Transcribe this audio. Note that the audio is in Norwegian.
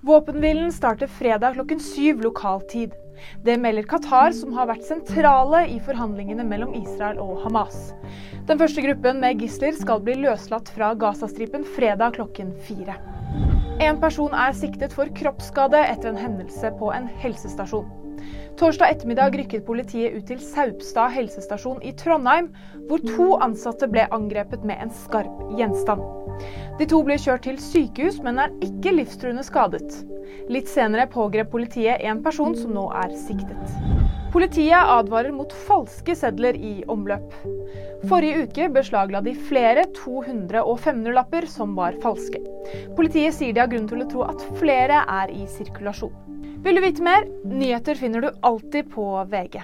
Våpenhvilen starter fredag klokken syv lokal tid. Det melder Qatar, som har vært sentrale i forhandlingene mellom Israel og Hamas. Den første gruppen med gisler skal bli løslatt fra Gazastripen fredag klokken fire. En person er siktet for kroppsskade etter en hendelse på en helsestasjon. Torsdag ettermiddag rykket politiet ut til Saupstad helsestasjon i Trondheim, hvor to ansatte ble angrepet med en skarp gjenstand. De to ble kjørt til sykehus, men er ikke livstruende skadet. Litt senere pågrep politiet en person som nå er siktet. Politiet advarer mot falske sedler i omløp. Forrige uke beslagla de flere 200- og 500-lapper som var falske. Politiet sier de har grunn til å tro at flere er i sirkulasjon. Vil du vite mer? Nyheter finner du alltid på VG.